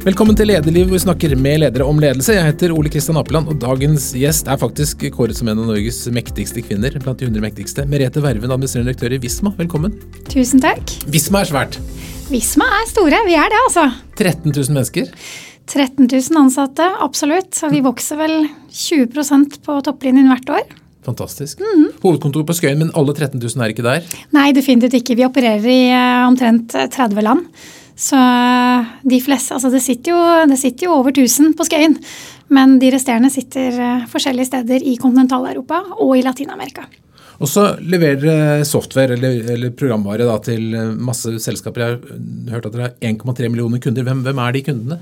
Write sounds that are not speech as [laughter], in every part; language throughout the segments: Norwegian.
Velkommen til Lederliv, hvor vi snakker med ledere om ledelse. Jeg heter Ole Kristian Apeland, og dagens gjest er faktisk kåret som en av Norges mektigste kvinner. blant de 100 mektigste. Merete Verven, administrerende direktør i Visma, velkommen. Tusen takk. Visma er svært. Visma er store, vi er det altså. 13 000 mennesker. 13 000 ansatte, absolutt. Og vi vokser vel 20% på topplinjen hvert år. Fantastisk. Mm. Hovedkontor på Skøyen, men alle 13 000 er ikke der? Nei, definitivt ikke. Vi opererer i uh, omtrent 30 land. Så de fleste Altså det sitter jo, det sitter jo over 1000 på Skøyen. Men de resterende sitter uh, forskjellige steder i kontinental-Europa og i Latin-Amerika. Og så leverer dere software eller, eller programvare da, til masse selskaper. Jeg har hørt at dere har 1,3 millioner kunder. Hvem, hvem er de kundene?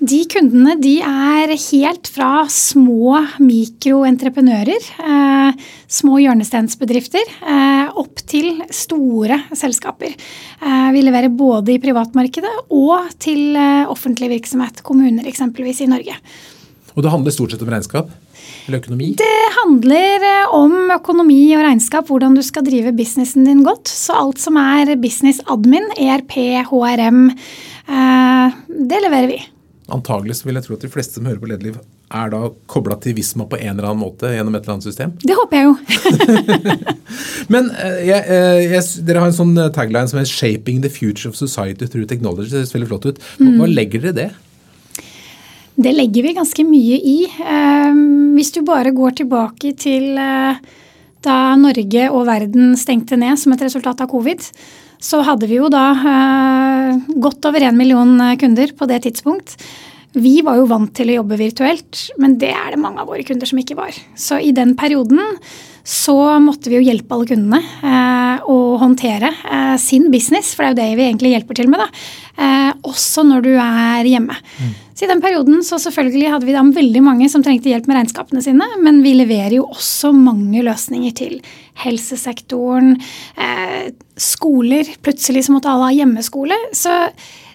De kundene de er helt fra små mikroentreprenører, eh, små hjørnestensbedrifter, eh, opp til store selskaper. Eh, vi leverer både i privatmarkedet og til eh, offentlig virksomhet, kommuner eksempelvis i Norge. Og det handler stort sett om regnskap? Eller økonomi? Det handler eh, om økonomi og regnskap, hvordan du skal drive businessen din godt. Så alt som er business admin, ERP, HRM, eh, det leverer vi antagelig så vil jeg tro at de fleste som hører på Lederliv, er da kobla til Visma på en eller annen måte gjennom et eller annet system? Det håper jeg jo. [laughs] Men eh, jeg, eh, jeg, dere har en sånn eh, tagline som er 'Shaping the future of society through technology'. Det ser veldig flott ut. Hva, hva mm. legger dere i det? Det legger vi ganske mye i. Hvis du bare går tilbake til da Norge og verden stengte ned som et resultat av covid, så hadde vi jo da godt over én million kunder på det tidspunkt. Vi var jo vant til å jobbe virtuelt, men det er det mange av våre kunder som ikke var. Så i den perioden så måtte vi jo hjelpe alle kundene eh, å håndtere eh, sin business, for det er jo det vi egentlig hjelper til med, da. Eh, også når du er hjemme. Mm. Så i den perioden så selvfølgelig hadde vi da veldig mange som trengte hjelp med regnskapene sine, men vi leverer jo også mange løsninger til helsesektoren, eh, skoler. Plutselig så måtte alle ha hjemmeskole. så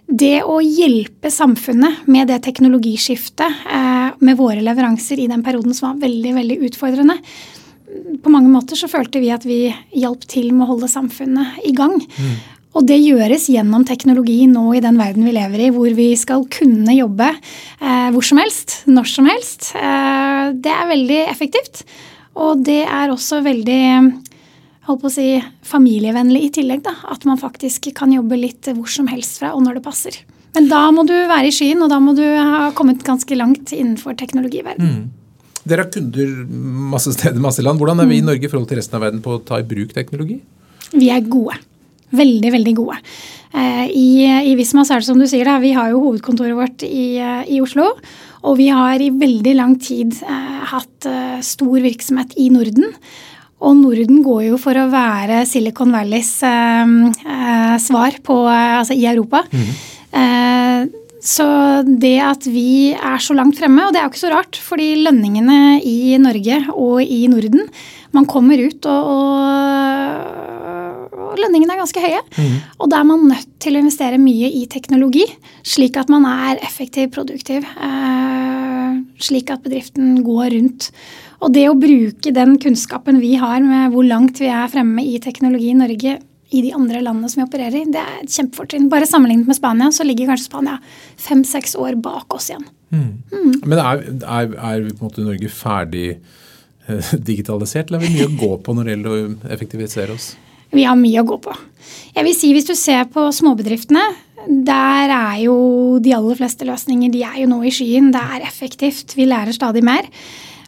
det å hjelpe samfunnet med det teknologiskiftet eh, med våre leveranser i den perioden som var veldig, veldig utfordrende På mange måter så følte vi at vi hjalp til med å holde samfunnet i gang. Mm. Og det gjøres gjennom teknologi nå i den verden vi lever i, hvor vi skal kunne jobbe eh, hvor som helst, når som helst. Eh, det er veldig effektivt. Og det er også veldig holdt på å si, familievennlig i tillegg. da, At man faktisk kan jobbe litt hvor som helst fra, og når det passer. Men da må du være i skyen, og da må du ha kommet ganske langt innenfor teknologiverdenen. Mm. Dere har kunder masse steder, masse land. Hvordan er vi i mm. Norge i forhold til resten av verden på å ta i bruk teknologi? Vi er gode. Veldig, veldig gode. Eh, I, i Visma så er det som du sier, da, vi har jo hovedkontoret vårt i, eh, i Oslo. Og vi har i veldig lang tid eh, hatt eh, stor virksomhet i Norden. Og Norden går jo for å være Silicon Valleys eh, eh, svar på, altså i Europa. Mm. Eh, så det at vi er så langt fremme, og det er jo ikke så rart, fordi lønningene i Norge og i Norden Man kommer ut, og, og, og lønningene er ganske høye. Mm. Og da er man nødt til å investere mye i teknologi, slik at man er effektiv, produktiv. Eh, slik at bedriften går rundt. Og det å bruke den kunnskapen vi har med hvor langt vi er fremme i teknologi i Norge i de andre landene som vi opererer i, det er et kjempefortrinn. Bare sammenlignet med Spania så ligger kanskje Spania fem-seks år bak oss igjen. Mm. Mm. Men er, er, er, på en måte Norge ferdig eh, digitalisert, eller har vi mye å gå på når det gjelder å effektivisere oss? Vi har mye å gå på. Jeg vil si Hvis du ser på småbedriftene, der er jo de aller fleste løsninger de er jo nå i skyen. Det er effektivt. Vi lærer stadig mer.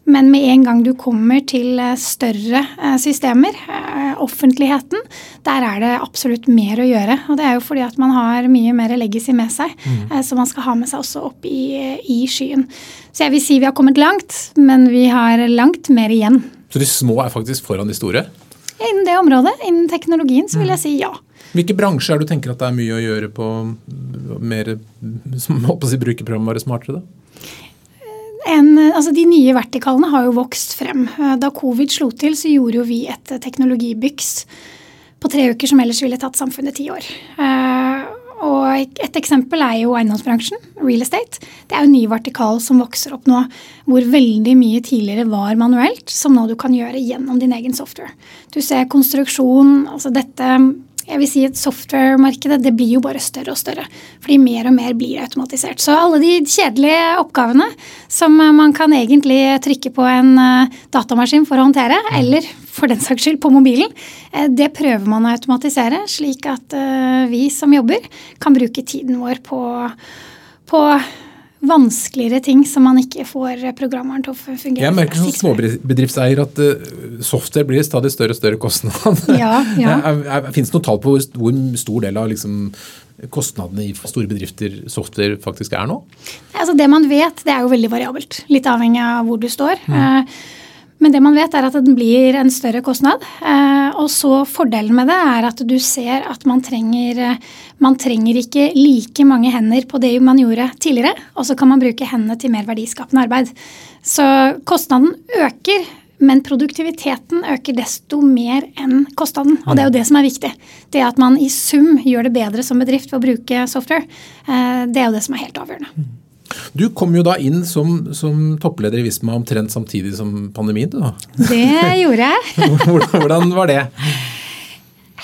Men med en gang du kommer til eh, større eh, systemer, eh, offentligheten, der er det absolutt mer å gjøre. Og det er jo fordi at man har mye mer legacy med seg, mm. som man skal ha med seg også opp i, i, skyen. Så jeg vil si vi har kommet langt, men vi har langt mer igjen. Så de små er faktisk foran de store? Innen det området, innen teknologien, så vil jeg si ja. Hvilke bransjer er du tenker at det er mye å gjøre på mer som håper å si, brukerprogramvare smartere? da? En, altså de nye vertikalene har jo vokst frem. Eh, da covid slo til, så gjorde jo vi et eh, teknologibyks på tre uker som ellers ville tatt samfunnet ti år. Og et eksempel er jo eiendomsbransjen, real estate. Det er jo en ny vertikal som vokser opp nå, hvor veldig mye tidligere var manuelt, som nå du kan gjøre gjennom din egen software. Du ser konstruksjon, altså dette jeg vil si at software-markedet det blir jo bare større og større. Fordi mer og mer blir automatisert. Så alle de kjedelige oppgavene som man kan egentlig trykke på en eh, datamaskin for å håndtere, eller for den saks skyld på mobilen, eh, det prøver man å automatisere, slik at eh, vi som jobber, kan bruke tiden vår på, på vanskeligere ting som man ikke får programmeren til å fungere. Jeg merker som småbedriftseier at uh, software blir stadig større og større kostnad. [laughs] Ja, [laughs] ja. Fins det noe tall på hvor stor del av liksom, kostnadene i store bedrifter software faktisk er nå? Altså det man vet, det er jo veldig variabelt. Litt avhengig av hvor du står. Mm. Men det man vet, er at den blir en større kostnad. Eh, og så fordelen med det er at du ser at man trenger, eh, man trenger ikke like mange hender på det man gjorde tidligere, og så kan man bruke hendene til mer verdiskapende arbeid. Så kostnaden øker, men produktiviteten øker desto mer enn kostnaden. Og det er jo det som er viktig. Det at man i sum gjør det bedre som bedrift ved å bruke software, eh, det er jo det som er helt avgjørende. Du kom jo da inn som, som toppleder i Visma omtrent samtidig som pandemien. Da. Det gjorde jeg. [laughs] Hvordan var det?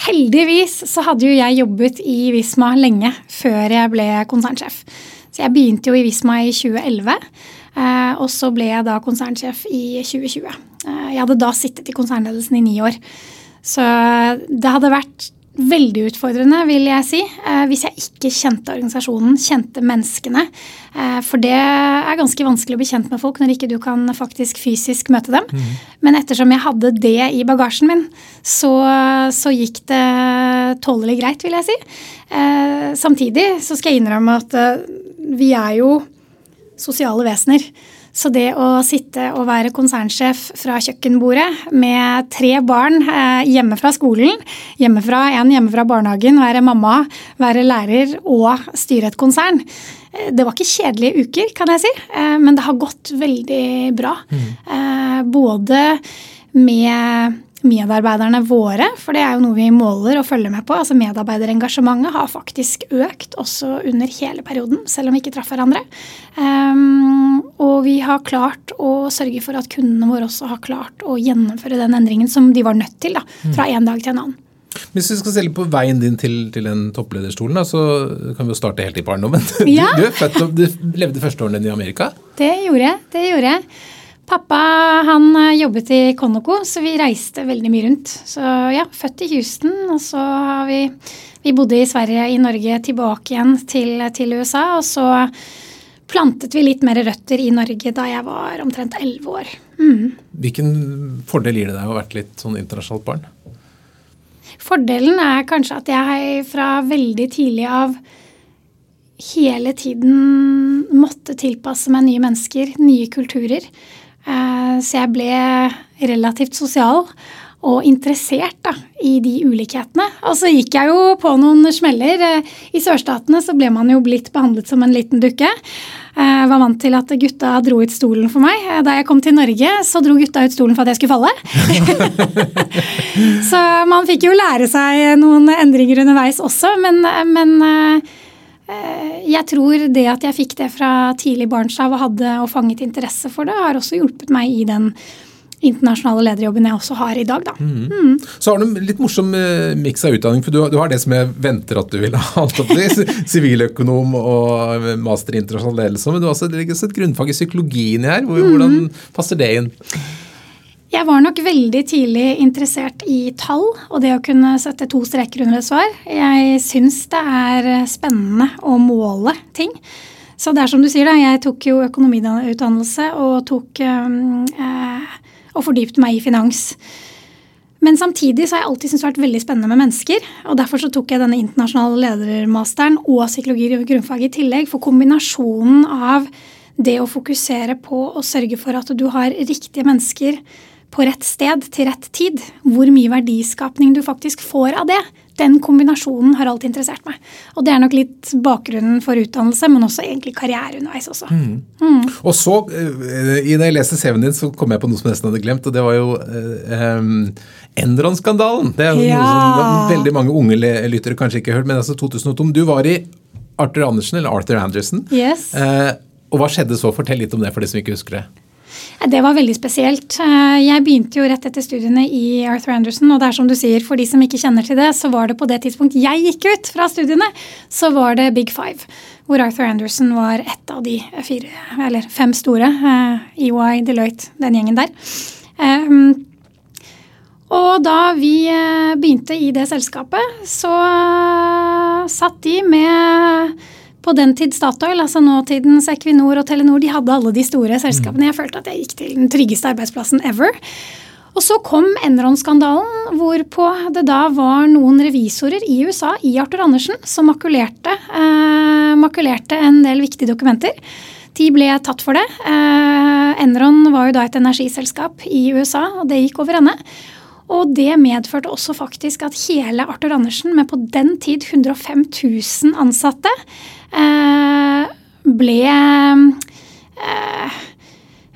Heldigvis så hadde jo jeg jobbet i Visma lenge før jeg ble konsernsjef. Så jeg begynte jo i Visma i 2011, eh, og så ble jeg da konsernsjef i 2020. Eh, jeg hadde da sittet i konsernledelsen i ni år. Så det hadde vært veldig utfordrende, vil jeg si, eh, hvis jeg ikke kjente organisasjonen, kjente menneskene. Eh, for det er ganske vanskelig å bli kjent med folk når ikke du kan faktisk fysisk møte dem. Mm. Men ettersom jeg hadde det i bagasjen min, så, så gikk det tålelig greit, vil jeg si. Eh, samtidig så skal jeg innrømme at vi er jo sosiale vesener. Så det å sitte og være konsernsjef fra kjøkkenbordet med tre barn eh, hjemme fra skolen, hjemmefra, en hjemme fra barnehagen, være mamma, være lærer og styre et konsern eh, Det var ikke kjedelige uker, kan jeg si, eh, men det har gått veldig bra. Mm. Både med medarbeiderne våre, for det er jo noe vi måler og følger med på. altså Medarbeiderengasjementet har faktisk økt også under hele perioden, selv om vi ikke traff hverandre. Um, og vi har klart å sørge for at kundene våre også har klart å gjennomføre den endringen som de var nødt til da, fra en dag til en annen. Hvis vi skal se litt på veien din til, til den topplederstolen, da, så kan vi jo starte helt i barndommen. [laughs] Ja. Du, du, du levde første årene dine i Amerika? Det gjorde jeg. det gjorde jeg. Pappa han eh, jobbet i Conoco, så vi reiste veldig mye rundt. Så ja, født i Houston, og så har vi Vi bodde i Sverige, i Norge, tilbake igjen til, til USA. Og så plantet vi litt mer røtter i Norge da jeg var omtrent elleve år. Mm. Hvilken fordel gir det deg å ha vært litt sånn internasjonalt barn? Fordelen er kanskje at jeg fra veldig tidlig av hele tiden måtte tilpasse meg nye mennesker, nye kulturer. Eh, så jeg ble relativt sosial og interessert da, i de ulikhetene. Og så gikk jeg jo på noen smeller. Eh, I sørstatene så ble man jo blitt behandlet som en liten dukke. Jeg eh, var vant til at gutta dro ut stolen for meg. Da jeg kom til Norge, så dro gutta ut stolen for at jeg skulle falle. [laughs] [laughs] så man fikk jo lære seg noen endringer underveis også, men, men jeg tror det at jeg fikk det fra tidlig barnshav og hadde og fanget interesse for det, har også hjulpet meg i den internasjonale lederjobben jeg også har i dag. Da. Mm. Mm. Så har du en litt morsom eh, miks av utdanning. for du, du, har det som jeg venter at du vil ha. [laughs] Siviløkonom og master i internasjonal ledelse. Men du har også, det ligger også et grunnfag i psykologien her. Mm. Hvordan passer det inn? Jeg var nok veldig tidlig interessert i tall og det å kunne sette to streker under et svar. Jeg syns det er spennende å måle ting. Så det er som du sier, da. Jeg tok jo økonomiutdannelse og tok eh, og fordypte meg i finans. Men samtidig så har jeg alltid syntes det har vært veldig spennende med mennesker. og Derfor så tok jeg denne internasjonale ledermasteren og psykologi og grunnfag i tillegg. For kombinasjonen av det å fokusere på å sørge for at du har riktige mennesker på rett sted til rett tid. Hvor mye verdiskapning du faktisk får av det. Den kombinasjonen har alltid interessert meg. Og det er nok litt bakgrunnen for utdannelse, men også egentlig karriere underveis også. Mm. Mm. Og så, i det jeg leste CV-en din, så kom jeg på noe som jeg nesten hadde glemt, og det var jo eh, um, Enron-skandalen. Det er noe ja. som veldig mange unge lyttere kanskje ikke har hørt, men altså 2002. Du var i Arthur Andersen, eller Arthur Anderson. Yes. Eh, og hva skjedde så? Fortell litt om det for de som ikke husker det. Det var veldig spesielt. Eh, jeg begynte jo rett etter studiene i Arthur Anderson, og det er som du sier, for de som ikke kjenner til det, så var det på det tidspunkt jeg gikk ut fra studiene, så var det Big Five. Hvor Arthur Anderson var ett av de fire, eller fem store. EY, eh, e Deloitte, den gjengen der. Um, og da vi begynte i det selskapet, så satt de med på den tid Statoil, altså nåtidens Equinor og Telenor, de hadde alle de store selskapene. Jeg følte at jeg gikk til den tryggeste arbeidsplassen ever. Og så kom Enron-skandalen, hvorpå det da var noen revisorer i USA, i Arthur Andersen, som makulerte, eh, makulerte en del viktige dokumenter. De ble tatt for det. Eh, Enron var jo da et energiselskap i USA, og det gikk over ende. Og det medførte også faktisk at hele Arthur Andersen, med på den tid 105 000 ansatte, ble eh,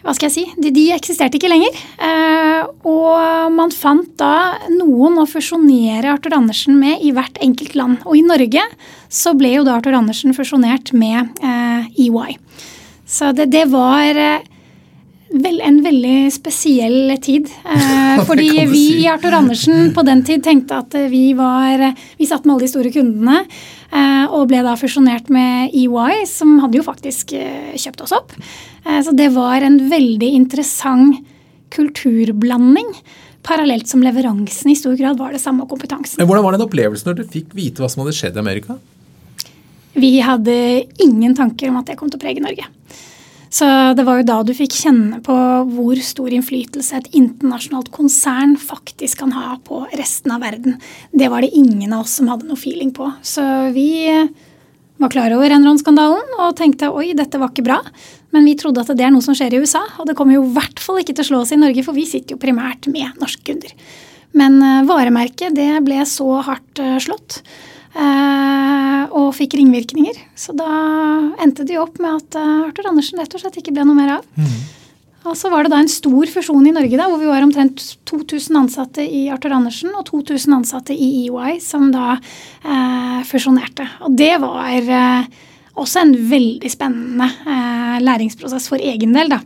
hva skal jeg si, de, de eksisterte ikke lenger. Eh, og man fant da noen å fusjonere Arthur Andersen med i hvert enkelt land. Og i Norge så ble jo da Arthur Andersen fusjonert med EY. Så det, det var vel, en veldig spesiell tid. Eh, [laughs] fordi vi i Arthur Andersen på den tid tenkte at vi var Vi satt med alle de store kundene eh, og ble da fusjonert med EY, som hadde jo faktisk eh, kjøpt oss opp. Eh, så det var en veldig interessant kulturblanding. Parallelt som leveransen i stor grad var det samme kompetansen. Men Hvordan var den opplevelsen når du fikk vite hva som hadde skjedd i Amerika? Vi hadde ingen tanker om at det kom til å prege Norge. Så det var jo da du fikk kjenne på hvor stor innflytelse et internasjonalt konsern faktisk kan ha på resten av verden. Det var det ingen av oss som hadde noe feeling på. Så vi var klar over Enron-skandalen og tenkte oi, dette var ikke bra. Men vi trodde at det er noe som skjer i USA, og det kommer jo i hvert fall ikke til å slå oss i Norge, for vi sitter jo primært med norske kunder. Men eh, varemerket det ble så hardt eh, slått og fikk ringvirkninger. Så da endte de opp med at eh, Arthur Andersen rett og slett ikke ble noe mer av. Mm. Og så var det da en stor fusjon i Norge da, hvor vi var omtrent 2000 ansatte i Arthur Andersen og 2000 ansatte i EY som da eh, fusjonerte. Og det var eh, også en veldig spennende eh, læringsprosess for egen del. da.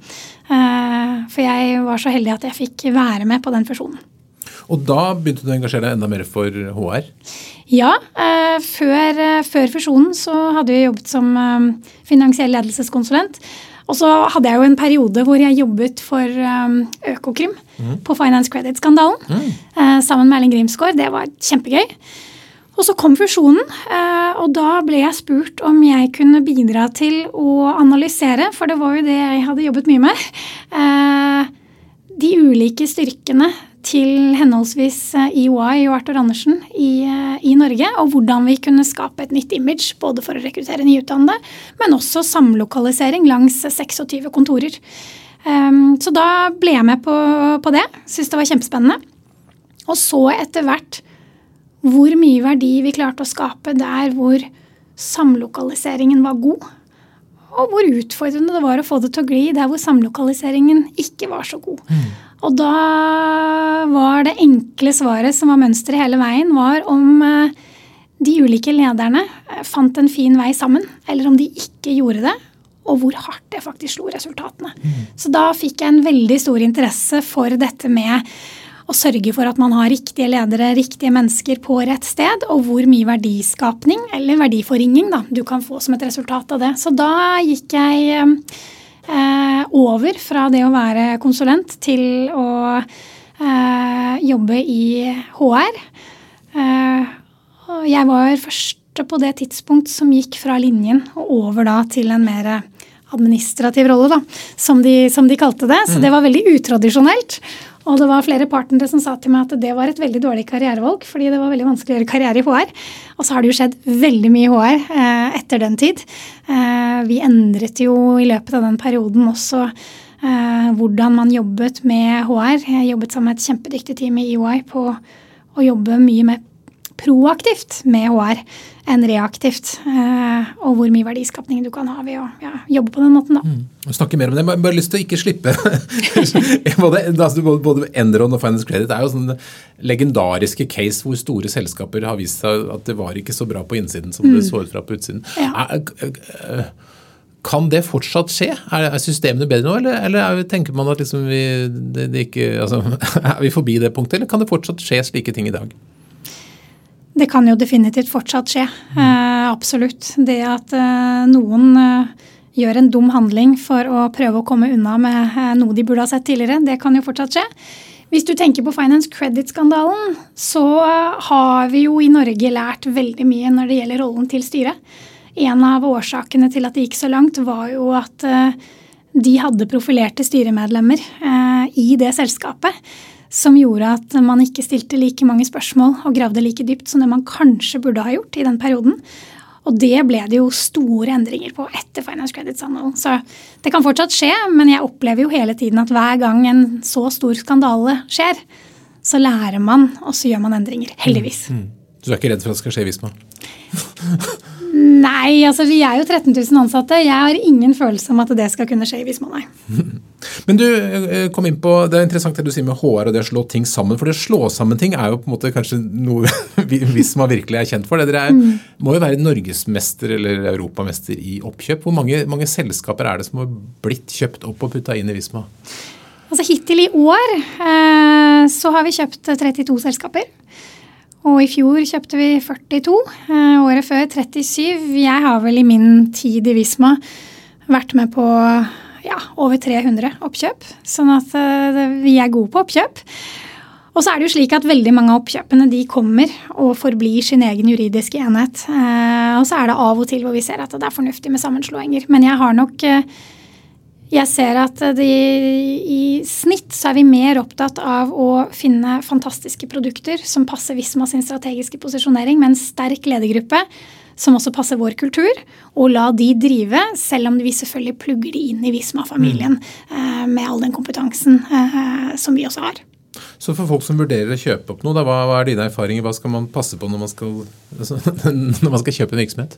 Eh, for jeg var så heldig at jeg fikk være med på den fusjonen. Og da begynte du å engasjere deg enda mer for HR? Ja. Eh, før, eh, før, fusjonen så hadde jeg jobbet som eh, finansiell ledelseskonsulent. Og så hadde jeg jo en periode hvor jeg jobbet for Økokrim mm. på Finance Credit-skandalen. Mm. Sammen med Erling Grimsgaard. Det var kjempegøy. Og så kom fusjonen, og da ble jeg spurt om jeg kunne bidra til å analysere, for det var jo det jeg hadde jobbet mye med, de ulike styrkene til henholdsvis EY eh, e og Arthur Andersen i, eh, i, Norge, og hvordan vi kunne skape et nytt image både for å rekruttere nyutdannede, men også samlokalisering langs 26 kontorer. Um, så da ble jeg med på, på det. Syns det var kjempespennende. Og så etter hvert hvor mye verdi vi klarte å skape der hvor samlokaliseringen var god. Og hvor utfordrende det var å få det til å gli der hvor samlokaliseringen ikke var så god. Mm. Og da var det enkle svaret som var mønsteret hele veien, var om eh, de ulike lederne eh, fant en fin vei sammen, eller om de ikke gjorde det. Og hvor hardt det faktisk slo resultatene. Mm. Så da fikk jeg en veldig stor interesse for dette med å sørge for at man har riktige ledere, riktige mennesker på rett sted, og hvor mye verdiskapning eller verdiforringing da, du kan få som et resultat av det. Så da gikk jeg eh, over fra det å være konsulent til å eh, jobbe i HR. Eh, jeg var første på det tidspunkt som gikk fra linjen og over da til en mer administrativ rolle, da, som de, som de kalte det. Så mm. det var veldig utradisjonelt. Og det var flere partnere som sa til meg at det var et veldig dårlig karrierevalg, fordi det var veldig vanskelig å gjøre karriere i HR. Og så har det jo skjedd veldig mye i HR eh, etter den tid. Eh, vi endret jo i løpet av den perioden også eh, hvordan man jobbet med HR. Jeg jobbet sammen med et kjempedyktig team i EY på å jobbe mye med proaktivt med HR enn reaktivt. Eh, og hvor mye verdiskapning du kan ha ved å ja, jobbe på den måten. da. Mm. Snakke mer om det. Jeg bare lyst til å ikke slippe [laughs] både, altså, både Enron og Finance Credit er jo sånne legendariske case hvor store selskaper har vist seg at det var ikke så bra på innsiden som mm. det så ut fra på utsiden. Ja. Kan det fortsatt skje? Er, systemene bedre nå, eller, eller tenker man at liksom vi, det, det ikke, altså, [laughs] er vi forbi det punktet, eller kan det fortsatt skje slike ting i dag? Det kan jo definitivt fortsatt skje. Eh, absolutt. Det at eh, noen eh, gjør en dum handling for å prøve å komme unna med noe de burde ha sett tidligere, det kan jo fortsatt skje. Hvis du tenker på Finance Credit-skandalen, så har vi jo i Norge lært veldig mye når det gjelder rollen til styret. En av årsakene til at det gikk så langt, var jo at de hadde profilerte styremedlemmer i det selskapet. Som gjorde at man ikke stilte like mange spørsmål og gravde like dypt som det man kanskje burde ha gjort i den perioden. Og det ble det jo store endringer på etter Finance Credit Skandalen. Så det kan fortsatt skje, men jeg opplever jo hele tiden at hver gang en så stor skandale skjer, så lærer man, og så gjør man endringer. Heldigvis. Mm, mm. Du er ikke redd for at det skal skje hvis Visma? [laughs] Nei, altså vi er jo 13 000 ansatte. Jeg har ingen følelse om at det skal kunne skje i Visma, nei. [laughs] Men du eh, kom inn på, Det er interessant det du sier med HR og det å slå ting sammen. For det å slå sammen ting er jo på en måte kanskje noe [laughs] Visma virkelig er kjent for. Det Dere er, mm. må jo være norgesmester eller europamester i oppkjøp. Hvor mange, mange, selskaper er det som har blitt kjøpt opp og putta inn i Visma? Altså Hittil i år eh, så har vi kjøpt 32 selskaper. Og i fjor kjøpte vi 42. Eh, året før 37. Jeg har vel i min tid i Visma vært med på ja, over 300 oppkjøp. Sånn at uh, vi er gode på oppkjøp. Og så er det jo slik at veldig mange av oppkjøpene de kommer og forblir sin egen juridiske enhet. Uh, og så er det av og til hvor vi ser at det er fornuftig med sammenslåinger. Men jeg har nok jeg ser at de, i snitt så er vi mer opptatt av å finne fantastiske produkter som passer Visma sin strategiske posisjonering, med en sterk ledergruppe som også passer vår kultur, og la de drive, selv om vi selvfølgelig plugger de inn i Visma-familien mm. eh, med all den kompetansen eh, som vi også har. Så for folk som vurderer å kjøpe opp noe, da, hva, er dine erfaringer? Hva skal man passe på når man skal, altså, [laughs] når man skal kjøpe en virksomhet?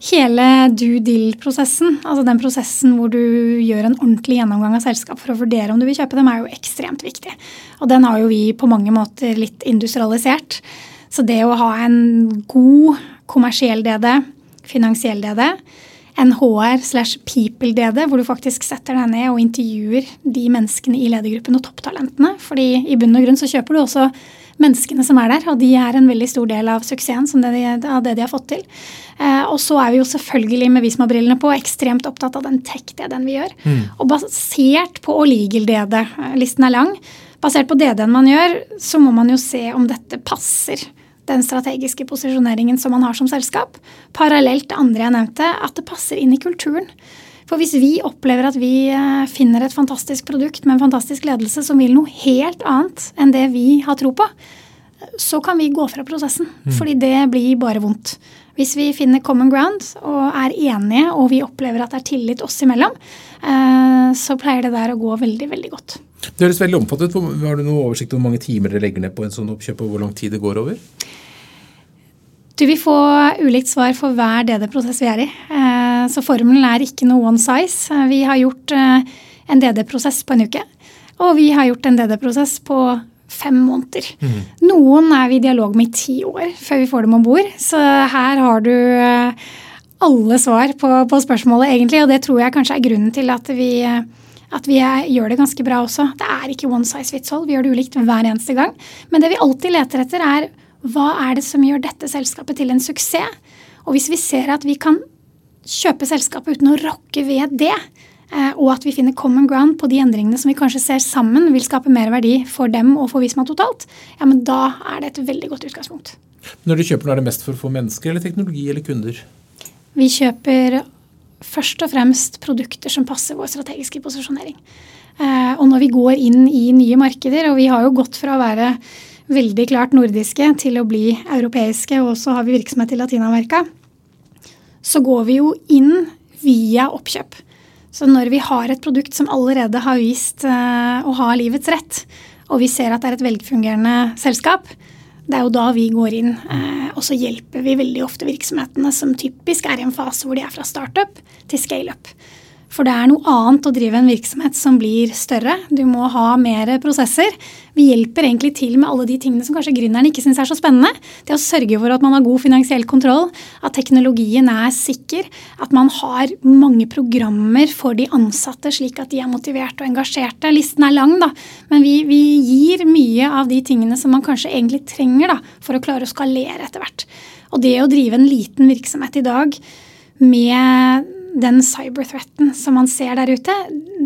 Hele due deal-prosessen, altså den prosessen hvor du gjør en ordentlig gjennomgang av selskap for å vurdere om du vil kjøpe dem, er jo ekstremt viktig. Og den har jo vi på mange måter litt industrialisert. Så det å ha en god kommersiell DD, finansiell DD, en HR slash people-DD, hvor du faktisk setter deg ned og intervjuer de menneskene i ledergruppen og topptalentene. Fordi i bunn og grunn så kjøper du også menneskene som er der, og de er en veldig stor del av suksessen som det de, av det de har fått til. Eh, og så er vi jo selvfølgelig med Visma-brillene på ekstremt opptatt av den tech-DD-en vi gjør. Mm. Og basert på legal-DD, eh, listen er lang, basert på DD-en man gjør, så må man jo se om dette passer den strategiske posisjoneringen som man har som selskap. Parallelt det andre jeg nevnte, at det passer inn i kulturen. For hvis vi opplever at vi eh, finner et fantastisk produkt med en fantastisk ledelse som vil noe helt annet enn det vi har tro på, så kan vi gå fra prosessen. Mm. Fordi det blir bare vondt. Hvis vi finner common ground og er enige og vi opplever at det er tillit oss imellom, eh, så pleier det der å gå veldig, veldig godt. Det høres veldig omfattet Har du noe oversikt over hvor mange timer dere legger ned på en sånn oppkjøp, og hvor lang tid det går over? Du vil få ulikt svar for hver DD-prosess vi er i. Eh, så formelen er ikke noe one size. Vi har gjort eh, en DD-prosess på en uke. Og vi har gjort en DD-prosess på fem måneder. Mm. Noen er vi i dialog med i ti år før vi får dem om bord. Så her har du eh, alle svar på, på, spørsmålet, egentlig. Og det tror jeg kanskje er grunnen til at vi, at vi er, gjør det ganske bra også. Det er ikke one size fits all. Vi gjør det ulikt hver eneste gang. Men det vi alltid leter etter, er hva er det som gjør dette selskapet til en suksess? Og hvis vi ser at vi kan kjøpe selskapet uten å rokke ved det, eh, og at vi finner common ground på de endringene som vi kanskje ser sammen vil skape mer verdi for dem og for Visma totalt, ja, men da er det et veldig godt utgangspunkt. Når du kjøper er det mest for å få mennesker eller teknologi eller kunder? Vi kjøper først og fremst produkter som passer vår strategiske posisjonering. Eh, og når vi går inn i nye markeder, og vi har jo gått fra å være veldig klart nordiske til å bli europeiske, og så har vi virksomhet i Latin-Amerika, så går vi jo inn via oppkjøp. Så når vi har et produkt som allerede har vist uh, å ha livets rett, og vi ser at det er et velfungerende selskap, det er jo da vi går inn. Uh, og så hjelper vi veldig ofte virksomhetene som typisk er i en fase hvor de er fra startup til scale-up. For det er noe annet å drive en virksomhet som blir større. Du må ha mer prosesser. Vi hjelper egentlig til med alle de tingene som kanskje gründeren ikke syns er så spennende. Det å sørge for at man har god finansiell kontroll, at teknologien er sikker, at man har mange programmer for de ansatte slik at de er motiverte og engasjerte. Listen er lang, da, men vi, vi gir mye av de tingene som man kanskje egentlig trenger da, for å klare å skalere etter hvert. Og det å drive en liten virksomhet i dag med den cyberthreaten som man ser der ute,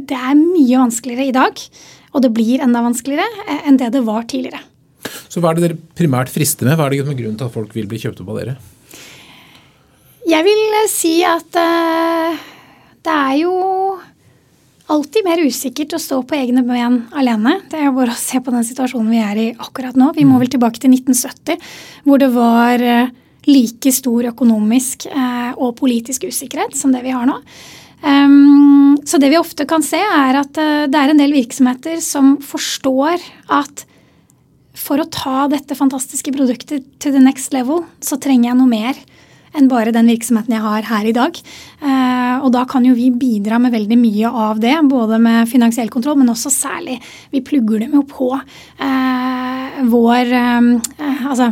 det er mye vanskeligere i dag. Og det blir enda vanskeligere eh, enn det det var tidligere. Så hva er det dere primært frister med? Hva er det som er grunnen til at folk vil bli kjøpt opp av dere? Jeg vil eh, si at uh, det er jo alltid mer usikkert å stå på egne ben alene. Det er bare å se på den situasjonen vi er i akkurat nå. Vi må vel tilbake til 1970, hvor det var uh, like stor økonomisk eh, og politisk usikkerhet som det vi har nå. Um, så det vi ofte kan se, er at uh, det er en del virksomheter som forstår at for å ta dette fantastiske produktet to the next level, så trenger jeg noe mer enn bare den virksomheten jeg har her i dag. Uh, og da kan jo vi bidra med veldig mye av det, både med finansiell kontroll, men også særlig Vi plugger dem jo på uh, vår Altså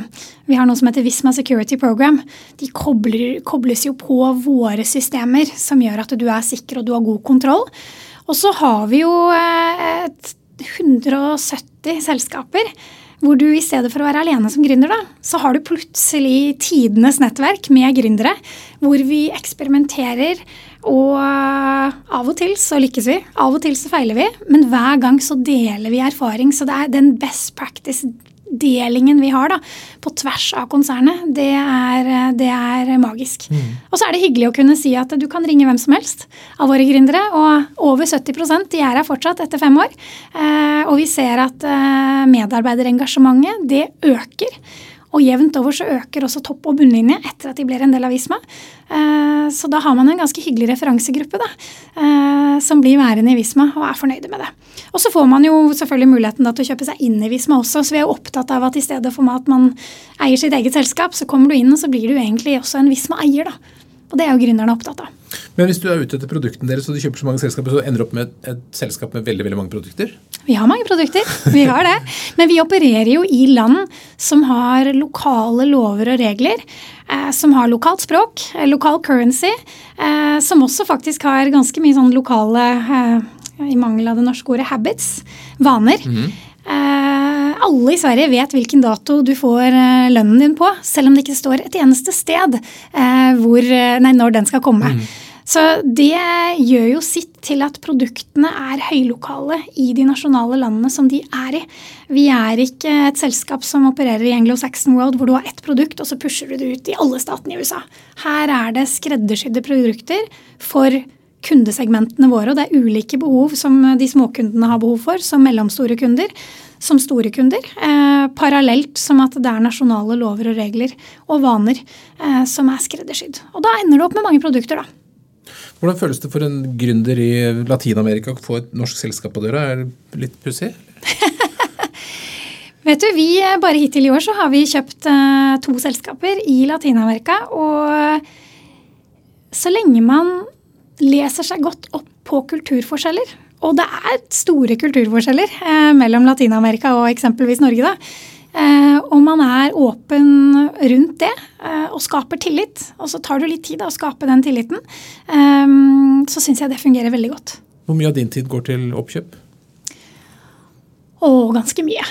vi har noe som heter Visma Security Program. De kobler, kobles jo på våre systemer, som gjør at du er sikker og du har god kontroll. Og så har vi jo eh, et 170 selskaper hvor du i stedet for å være alene som gründer, da, så har du plutselig tidenes nettverk med gründere, hvor vi eksperimenterer. Og av og til så lykkes vi, av og til så feiler vi, men hver gang så deler vi erfaring. Så det er den best practice delingen vi har da, på tvers av konsernet, det er, det er magisk. Mm. Og så er det hyggelig å kunne si at du kan ringe hvem som helst av våre gründere. Og over 70 de er her fortsatt etter fem år. Eh, og vi ser at eh, medarbeiderengasjementet, det øker. Og jevnt over så øker også topp- og bunnlinje etter at de blir en del av Visma. Eh, så da har man en ganske hyggelig referansegruppe da, eh, som blir værende i Visma og er fornøyde med det. Og så får man jo selvfølgelig muligheten da til å kjøpe seg inn i Visma også, så vi er jo opptatt av at i stedet for at man eier sitt eget selskap, så kommer du inn og så blir du egentlig også en Visma-eier. da. Og det er jo gründerne opptatt av. Men hvis du er ute etter produktene deres og du kjøper så mange selskaper, så ender du opp med et, et selskap med veldig veldig mange produkter? Vi har mange produkter, vi har det. Men vi opererer jo i land som har lokale lover og regler. Eh, som har lokalt språk, eh, lokal currency. Eh, som også faktisk har ganske mye sånn lokale, eh, i mangel av det norske ordet, habits. Vaner. Mm -hmm. alle i Sverige vet hvilken dato du får lønnen din på, selv om det ikke står et eneste sted hvor, nei, når den skal komme. Mm. Så det gjør jo sitt til at produktene er høylokale i de nasjonale landene som de er i. Vi er ikke et selskap som opererer i Anglo-Saxon World hvor du har ett produkt, og så pusher du det ut i alle statene i USA. Her er det skreddersydde produkter for kundesegmentene våre, og det er ulike behov som de småkundene har behov for, som mellomstore kunder som store kunder. Eh, parallelt som at det er nasjonale lover og regler og vaner eh, som er skreddersydd. Og da ender det opp med mange produkter, da. Hvordan føles det for en gründer i Latin-Amerika å få et norsk selskap på døra? Er det litt pussig? [laughs] Vet du, vi Bare hittil i år så har vi kjøpt uh, to selskaper i Latin-Amerika. Og så lenge man leser seg godt opp på kulturforskjeller, og det er store kulturforskjeller uh, mellom Latin-Amerika og eksempelvis Norge, da, Eh, og man er åpen rundt det eh, og skaper tillit, og så tar det litt tid da, å skape den tilliten, eh, så syns jeg det fungerer veldig godt. Hvor mye av din tid går til oppkjøp? Å, ganske mye.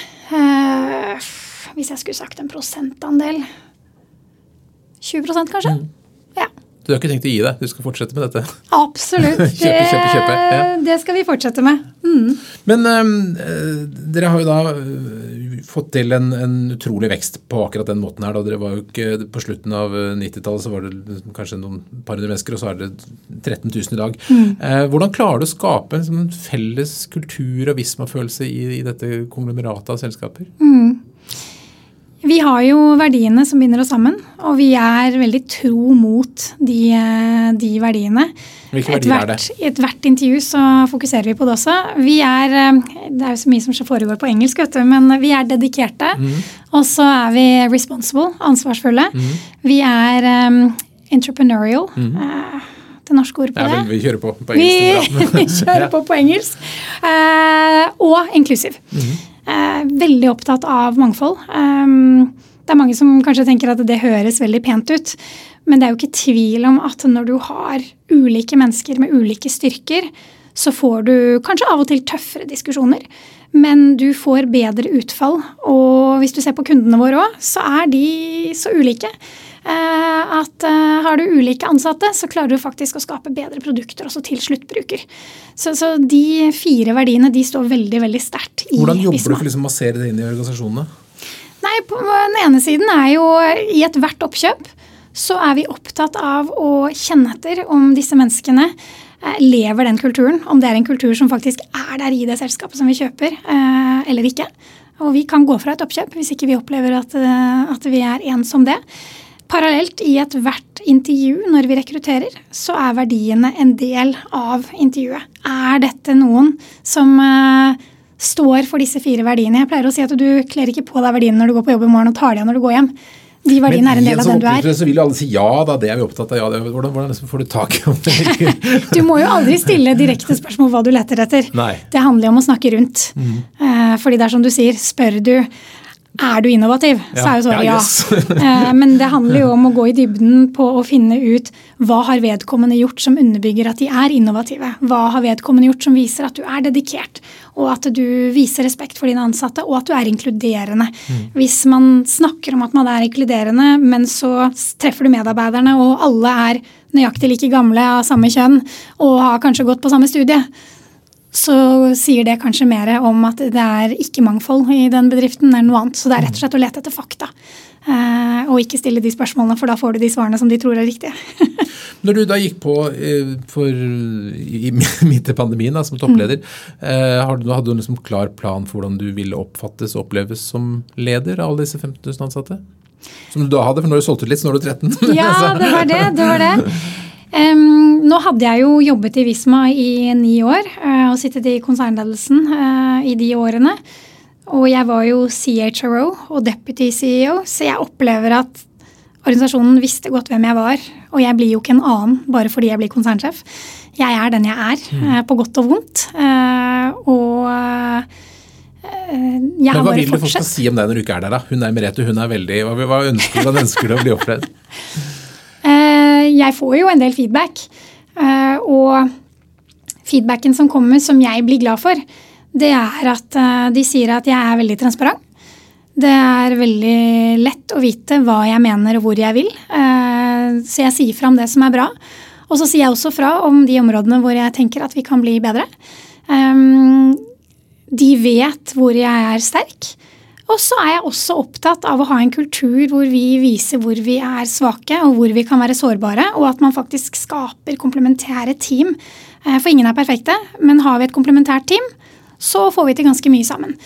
hvis jeg skulle sagt en prosentandel 20 kanskje. Mm. Ja. Du har ikke tenkt å gi deg? Du skal fortsette med dette? Absolutt. [laughs] kjøpe, kjøpe, kjøpe. Ja. Det skal vi fortsette med. Mm. Men um, dere har jo da fått til en, en, utrolig vekst på akkurat den måten her. Da. Dere var jo ikke, På slutten av 90-tallet så var det kanskje noen par hundre mennesker, og så er det 13 000 i dag. Mm. Eh, hvordan klarer du å skape en, sånn felles kultur og Visma-følelse i, i, dette konglomeratet av selskaper? Mm. Vi har jo verdiene som binder oss sammen, og vi er veldig tro mot de, de verdiene. Hvilke verdier er det? I ethvert intervju så fokuserer vi på det også. Vi er, Det er jo så mye som foregår på engelsk, vet du, men vi er dedikerte. Mm. Og så er vi responsible, ansvarsfulle. Mm. Vi er um, entrepreneurial. Mm. Uh, det norske ordet på ja, det. Vi kjører på på engelsk. Vi, vi kjører på på engelsk. Uh, [laughs] [laughs] og inclusive. Mm -hmm. Eh, veldig opptatt av mangfold. Um, det er mange som kanskje tenker at det høres veldig pent ut. Men det er jo ikke tvil om at når du har ulike mennesker med ulike styrker, så får du kanskje av og til tøffere diskusjoner. Men du får bedre utfall. Og hvis du ser på kundene våre òg, så er de så ulike. Eh, at uh, har du ulike ansatte, så klarer du faktisk å skape bedre produkter også til sluttbruker. Så, så de fire verdiene de står veldig veldig sterkt i Hvordan jobber Visma. du for liksom å massere det inn i organisasjonene? Nei, På den ene siden er jo i ethvert oppkjøp så er vi opptatt av å kjenne etter om disse menneskene eh, lever den kulturen. Om det er en kultur som faktisk er der i det selskapet som vi kjøper, eller ikke. Og vi kan gå fra et oppkjøp hvis ikke vi opplever at, at vi er en som det. Parallelt i ethvert intervju når vi rekrutterer, så er verdiene en del av intervjuet. Er dette noen som uh, står for disse fire verdiene? Jeg pleier å si at du kler ikke på deg verdiene når du går på jobb i morgen og tar dem igjen når du går hjem. De verdiene er en del av den du er. Men Så vil jo alle si ja, da, det er vi opptatt av. Ja, det, hvordan, hvordan liksom får du tak i det? [laughs] du må jo aldri stille direkte spørsmål hva du leter etter. Nei. Det handler jo om å snakke rundt. Mm. Uh, fordi det er som du sier, spør du er du innovativ? Ja. Så er jo svaret ja. ja. [laughs] Eh, men det handler jo om å gå i dybden på å finne ut hva har vedkommende gjort som underbygger at de er innovative. Hva har vedkommende gjort som viser at du er dedikert, og at du viser respekt for dine ansatte, og at du er inkluderende. Mm. Hvis man snakker om at man er inkluderende, men så treffer du medarbeiderne, og alle er nøyaktig like gamle av samme kjønn og har kanskje gått på samme studie, så sier det kanskje mer om at det er ikke mangfold i den bedriften enn noe annet. Så det er rett og slett å lete etter fakta. Eh, og ikke stille de spørsmålene, for da får du de svarene som de tror er riktige. [laughs] Når du da gikk på eh, for, i, [laughs] midt i pandemien da, som toppleder, mm. eh, hadde du en liksom klar plan for hvordan du ville oppfattes og oppleves som leder av alle disse 15 000 ansatte? Som du da hadde, for nå har du solgt ut litt, så nå er du 13. [laughs] Ja, det var det. det, var det. Um, nå hadde jeg jo jobbet i Visma i ni år uh, og sittet i konsernledelsen uh, i de årene. Og jeg var jo CHRO og deputy CEO, så jeg opplever at organisasjonen visste godt hvem jeg var. Og jeg blir jo ikke en annen bare fordi jeg blir konsernsjef. Jeg er den jeg er, uh, på godt og vondt. og jeg Men Hva vil du folk skal si om deg når du ikke er der, da? Hun er Merete, hun er veldig Hva, ønsker du, hvordan ønsker du å bli opplevd? [laughs] jeg får jo en del feedback. Eh, og feedbacken som kommer, som jeg blir glad for, det er at eh, de sier at jeg er veldig transparent. Det er veldig lett å vite hva jeg mener og hvor jeg vil. Eh, så jeg sier fra om det som er bra. Og så sier jeg også fra om de områdene hvor jeg tenker at vi kan bli bedre. De vet hvor jeg er sterk. Og så er jeg også opptatt av å ha en kultur hvor vi viser hvor vi er svake, og hvor vi kan være sårbare, og at man faktisk skaper komplementære team. Eh, for ingen er perfekte, men har vi et komplementært team, så får vi til ganske mye sammen.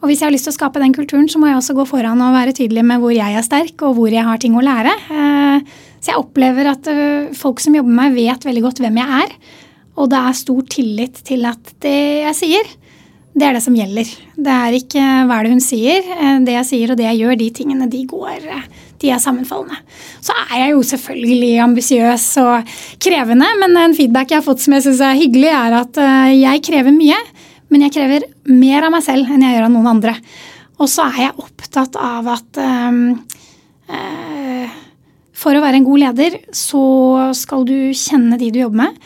Og hvis jeg har lyst til å skape den kulturen, så må jeg også gå foran og være tydelig med hvor jeg er sterk, og hvor jeg har ting å lære. Eh, så jeg opplever at eh, folk som jobber med meg, vet veldig godt hvem jeg er. Og det er stor tillit til at det jeg sier, det er det som gjelder. Det er ikke hva er det hun sier. Eh, det jeg sier og det jeg gjør, de tingene de går eh, de er sammenfallende. Så er jeg jo selvfølgelig ambisiøs og krevende, men en feedback jeg har fått som jeg syns er hyggelig, er at eh, jeg krever mye, men jeg krever mer av meg selv enn jeg gjør av noen andre. Og så er jeg opptatt av at um, uh, for å være en god leder, så skal du kjenne de du jobber med.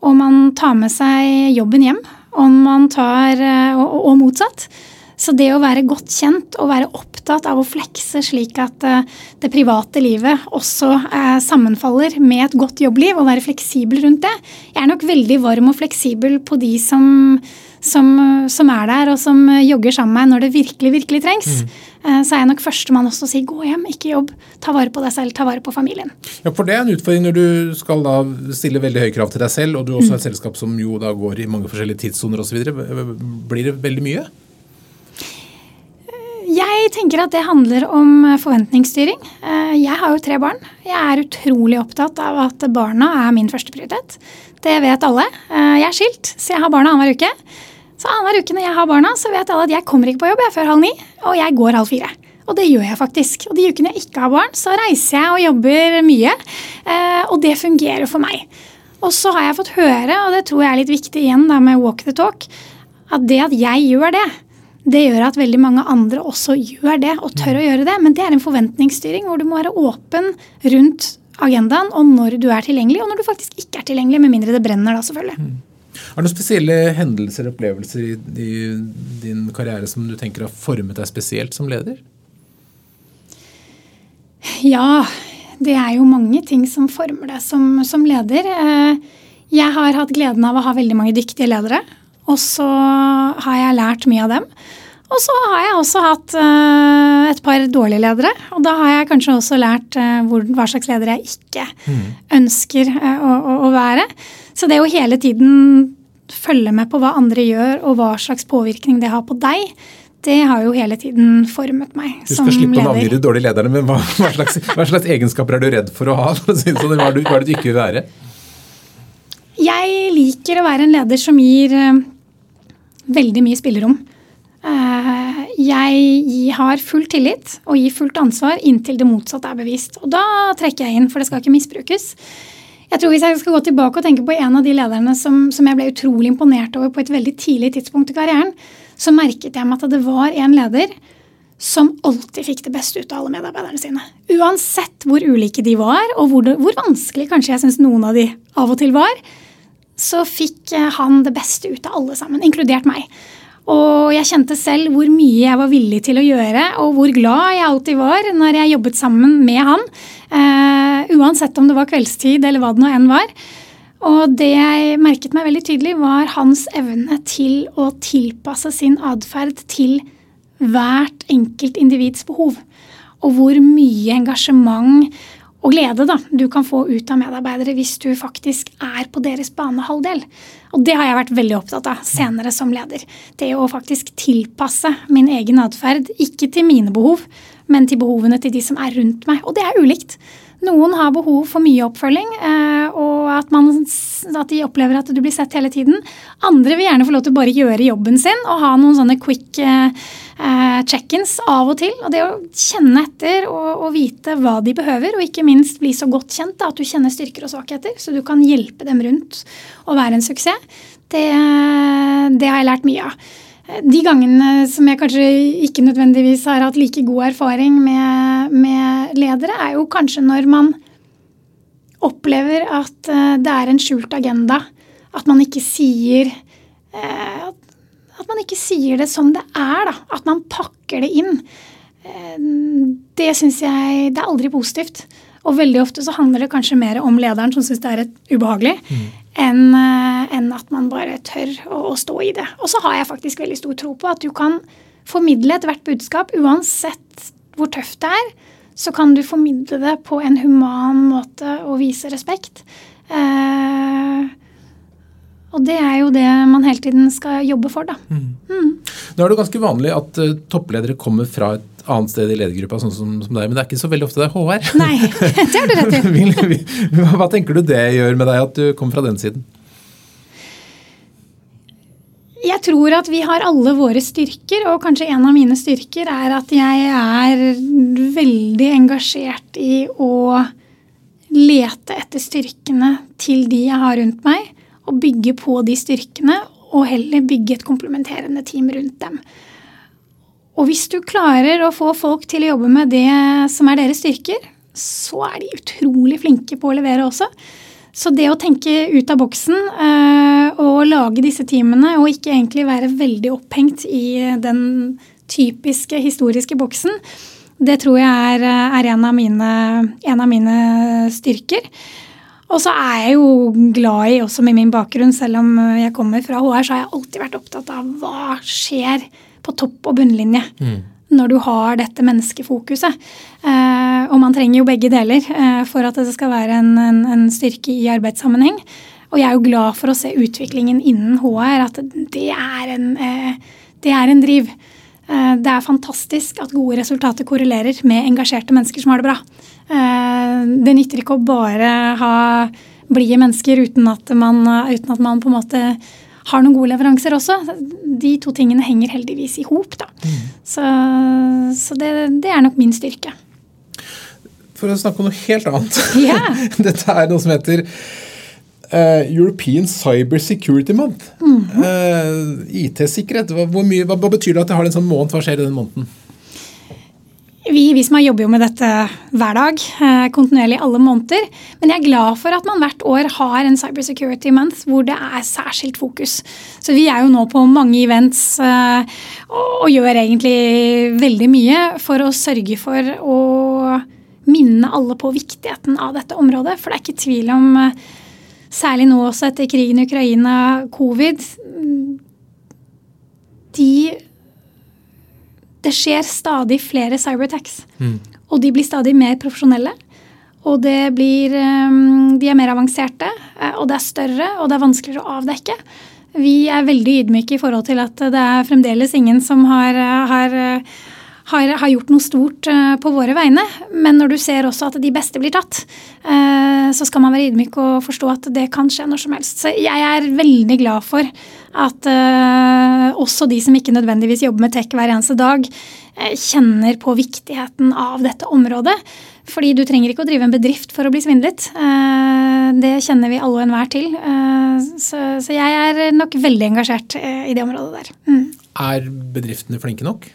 Og man tar med seg jobben hjem om man tar, eh, og, og, motsatt. Så det å være godt kjent og være opptatt av å flekse slik at eh, det private livet også eh, sammenfaller med et godt jobbliv, og være fleksibel rundt det Jeg er nok veldig varm og fleksibel på de som, som, som er der, og som jogger sammen med meg når det virkelig, virkelig trengs. Mm. Så er jeg nok førstemann også å si gå hjem, ikke jobb. Ta vare på deg selv, ta vare på familien. Ja, for Det er en utfordring når du skal da stille veldig høye krav til deg selv, og du også er et mm. selskap som jo da går i mange forskjellige tidssoner osv. Blir det veldig mye? Jeg tenker at det handler om eh, forventningsstyring. Eh, jeg har jo tre barn. Jeg er utrolig opptatt av at barna er min første prioritet. Det vet alle. Eh, jeg er skilt, så jeg har barna annenhver uke. Så annenhver uke når jeg har barna, så vet alle at jeg kommer ikke på jobb jeg før halv ni, og jeg går halv fire. Og det gjør jeg faktisk. Og de ukene jeg ikke har barn, så reiser jeg og jobber mye. Og det fungerer for meg. Og så har jeg fått høre, og det tror jeg er litt viktig igjen da med walk the talk, at det at jeg gjør det, det gjør at veldig mange andre også gjør det og tør å gjøre det. Men det er en forventningsstyring hvor du må være åpen rundt agendaen og når du er tilgjengelig, og når du faktisk ikke er tilgjengelig, med mindre det brenner, da selvfølgelig. Er det noen spesielle hendelser og opplevelser i, i, din karriere som du tenker har formet deg spesielt som leder? Ja, det er jo mange ting som former deg som, som leder. Eh, jeg har hatt gleden av å ha veldig mange dyktige ledere. Og så har jeg lært mye av dem. Og så har jeg også hatt uh, et par dårlige ledere. Og da har jeg kanskje også lært uh, hvor, hva slags leder jeg ikke mm. ønsker uh, å, å, være. Så det å hele tiden følge med på hva andre gjør, og hva slags påvirkning det har på deg, det har jo hele tiden formet meg som leder. Du skal slippe å navngi de dårlige lederne, men hva, hva, slags, hva, slags, egenskaper er du redd for å ha? Sånn, hva er det du ikke vil være? Jeg liker å være en leder som gir veldig mye spillerom. Eh, jeg har full tillit og gir fullt ansvar inntil det motsatte er bevist. Og da trekker jeg inn, for det skal ikke misbrukes. Jeg tror Hvis jeg skal gå tilbake og tenke på en av de lederne som, som jeg ble utrolig imponert over på et veldig tidlig tidspunkt i karrieren, så merket jeg meg at det var en leder som alltid fikk det beste ut av alle medarbeiderne sine. Uansett hvor ulike de var, og hvor, hvor vanskelig kanskje jeg syns noen av de av og til var, så fikk eh, han det beste ut av alle sammen, inkludert meg. Og jeg kjente selv hvor mye jeg var villig til å gjøre, og hvor glad jeg alltid var når jeg jobbet sammen med han. Uh, uansett om det var kveldstid eller hva det nå enn var. Og det jeg merket meg veldig tydelig, var hans evne til å tilpasse sin atferd til hvert enkelt individs behov. Og hvor mye engasjement og glede da, du kan få ut av medarbeidere hvis du faktisk er på deres banehalvdel. Og det har jeg vært veldig opptatt av senere som leder. Det å faktisk tilpasse min egen atferd, ikke til mine behov, men til behovene til de som er rundt meg. Og det er ulikt. Noen har behov for mye oppfølging, eh, og at, man, at, de opplever at du blir sett hele tiden. Andre vil gjerne få lov til å bare gjøre jobben sin og ha noen sånne quick eh, eh, check-ins av og til. Og det å kjenne etter og, og, vite hva de behøver, og ikke minst bli så godt kjent da, at du kjenner styrker og svakheter, så du kan hjelpe dem rundt og være en suksess, det, det har jeg lært mye av de gangene som jeg kanskje ikke nødvendigvis har hatt like god erfaring med, med, ledere, er jo kanskje når man opplever at eh, det er en skjult agenda. At man ikke sier eh, At man ikke sier det som det er, da. At man pakker det inn. Eh, det syns jeg Det er aldri positivt. Og veldig ofte så handler det kanskje mer om lederen som syns det er ubehagelig, mm. Enn eh, en at man bare tør å, å, stå i det. Og så har jeg faktisk veldig stor tro på at du kan formidle ethvert budskap, uansett hvor tøft det er, så kan du formidle det på en human måte og vise respekt. Eh, og det er jo det man hele tiden skal jobbe for, da. Mm. Mm. Nå er det ganske vanlig at uh, toppledere kommer fra et annet sted i ledergruppa, sånn som, som, deg, men det er ikke så veldig ofte det er HR. [laughs] Nei, det har du rett i. [laughs] Hva tenker du det gjør med deg at du kommer fra den siden? Jeg tror at vi har alle våre styrker, og kanskje en av mine styrker er at jeg er veldig engasjert i å lete etter styrkene til de jeg har rundt meg, og bygge på de styrkene, og heller bygge et komplementerende team rundt dem. Og hvis du klarer å få folk til å jobbe med det som er deres styrker, så er de utrolig flinke på å levere også. Så det å tenke ut av boksen øh, og lage disse teamene, og ikke egentlig være veldig opphengt i den typiske historiske boksen, det tror jeg er, er en, av mine, en, av mine, styrker. Og så er jeg jo glad i, også med min bakgrunn, selv om jeg kommer fra HR, så har jeg alltid vært opptatt av hva skjer på topp og bunnlinje. Mm. Når du har dette menneskefokuset. Eh, og man trenger jo begge deler eh, for at det skal være en, en, en, styrke i arbeidssammenheng. Og jeg er jo glad for å se utviklingen innen HR, at det er en, eh, det er en driv. Eh, det er fantastisk at gode resultater korrelerer med engasjerte mennesker som har det bra. Eh, det nytter ikke å bare ha blide mennesker uten at, man, uten at man på en måte har noen gode leveranser også. De to tingene henger heldigvis i hop. Mm. Så, så det, det, er nok min styrke. For å snakke om noe helt annet. [laughs] Yeah. [laughs] Dette er noe som heter Uh, European Cyber Security Month. Mm -hmm. uh, IT-sikkerhet, hva, hva, hva, betyr det at det har en sånn måned? Hva skjer i den måneden? Vi, vi som jobber jo med dette hver dag, uh, kontinuerlig alle måneder. Men jeg er glad for at man hvert år har en Cyber Security Month hvor det er særskilt fokus. Så vi er jo nå på mange events og, og gjør egentlig veldig mye for å sørge for å minne alle på viktigheten av dette området. For det er ikke tvil om særlig nå også etter krigen i Ukraina, covid de Det skjer stadig flere cyberattacks. Mm. Og de blir stadig mer profesjonelle. Og det blir De er mer avanserte, eh, og det er større, og det er vanskeligere å avdekke. Vi er veldig ydmyke i forhold til at det er fremdeles ingen som har, har har, har, gjort noe stort uh, på våre vegne. Men når du ser også at de beste blir tatt, uh, så skal man være ydmyk og forstå at det kan skje når som helst. Så jeg er veldig glad for at uh, også de som ikke nødvendigvis jobber med tech hver eneste dag, kjenner på viktigheten av dette området. Fordi du trenger ikke å drive en bedrift for å bli svindlet. Det kjenner vi alle og enhver til. Så jeg er nok veldig engasjert i det området der. Mm. Er bedriftene flinke nok?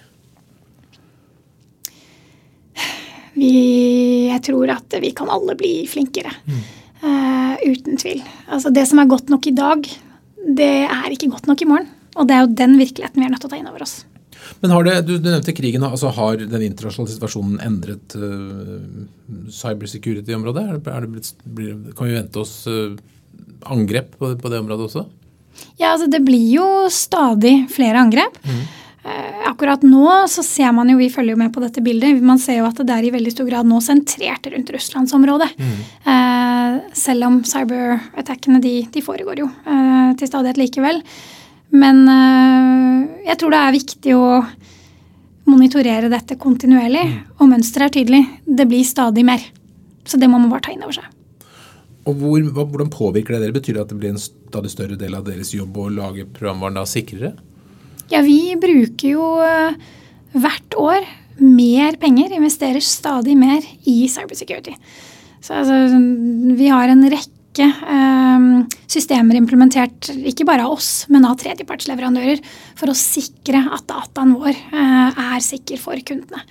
Vi, jeg tror at vi kan alle bli flinkere. Mm. Uh, uten tvil. Altså Det som er godt nok i dag, det er ikke godt nok i morgen. Og det er jo den virkeligheten vi er nødt til å ta inn over oss. Men har det, du, du nevnte krigen. altså Har den internasjonale situasjonen endret uh, cybersecurity-området? Kan vi vente oss uh, angrep på, på, det området også? Ja, altså Det blir jo stadig flere angrep. Mm. Eh, akkurat nå så ser man jo, vi følger jo med på dette bildet, man ser jo at det er i veldig stor grad nå sentrert rundt russlandsområdet. Mm. Eh, selv om cyberattackene de, de foregår jo eh, til stadighet likevel. Men eh, jeg tror det er viktig å monitorere dette kontinuerlig. Mm. Og mønsteret er tydelig. Det blir stadig mer. Så det må man bare ta inn over seg. Og hvor, Hvordan påvirker det dere? Betyr det at det blir en stadig større del av deres jobb å lage programvaren da sikrere? Ja, vi bruker jo eh, hvert år mer penger, investerer stadig mer i cybersecurity. Så altså, vi har en rekke eh, systemer implementert, ikke bare av oss, men av tredjepartsleverandører, for å sikre at dataen vår eh, er sikker for kundene.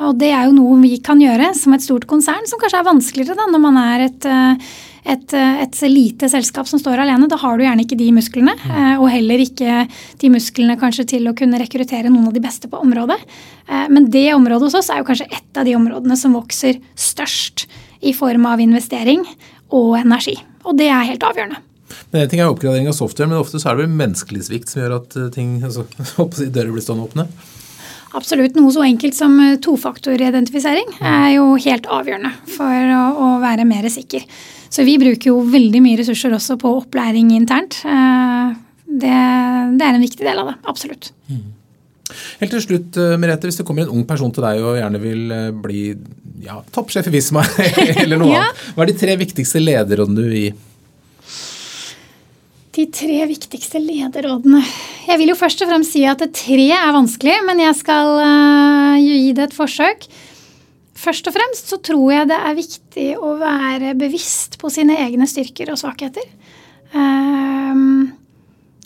Og det er jo noe vi kan gjøre som et stort konsern, som kanskje er vanskeligere da, når man er et, eh, et, eh, et, lite selskap som står alene. Da har du gjerne ikke de musklene, mm. eh, og heller ikke de musklene kanskje til å kunne rekruttere noen av de beste på området. Men det området hos oss er jo kanskje et av de områdene som vokser størst i form av investering og energi. Og det er helt avgjørende. Men En ting er oppgradering av software, men ofte så er det vel menneskelig svikt som gjør at ting, altså, [laughs] dører blir stående åpne? Absolutt. Noe så enkelt som eh, tofaktoridentifisering er jo helt avgjørende for å, å, være mer sikker. Så vi bruker jo veldig mye ressurser også på opplæring internt. Eh, det, det er en viktig del av det. Absolutt. Mm. Helt til slutt, eh, Merete, Hvis det kommer en ung person til deg og gjerne vil bli ja, toppsjef i Visma [laughs] eller noe ja. annet, hva er de tre viktigste lederrådene du vil gi? De tre viktigste lederrådene Jeg vil jo først og fremst si at tre er vanskelig, men jeg skal uh, gi det et forsøk. Først og fremst så tror jeg det er viktig å være bevisst på sine egne styrker og svakheter. Um,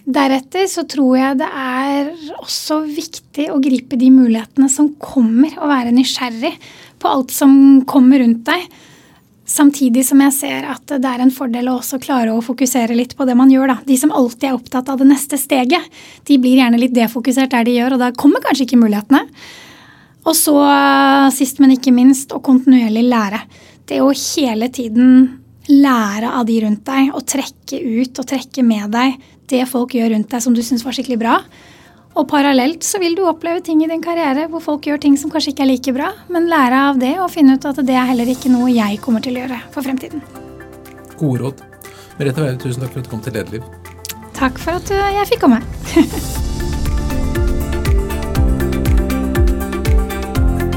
deretter så tror jeg det er også viktig å gripe de mulighetene som kommer, og være nysgjerrig på alt som kommer rundt deg. Samtidig som jeg ser at det er en fordel å også klare å fokusere litt på det man gjør. Da. De som alltid er opptatt av det neste steget, de blir gjerne litt defokusert der de gjør, og da kommer kanskje ikke mulighetene. Og så, sist, men ikke minst, å kontinuerlig lære. Det å hele tiden lære av de rundt deg, og trekke ut og trekke med deg det folk gjør rundt deg som du syns var skikkelig bra. Og parallelt så vil du oppleve ting i din karriere hvor folk gjør ting som kanskje ikke er like bra, men lære av det og finne ut at det er heller ikke noe jeg kommer til å gjøre for fremtiden. Gode råd. Merete Weire, tusen takk for at du kom til Lederliv. Takk for at jeg fikk komme. [laughs]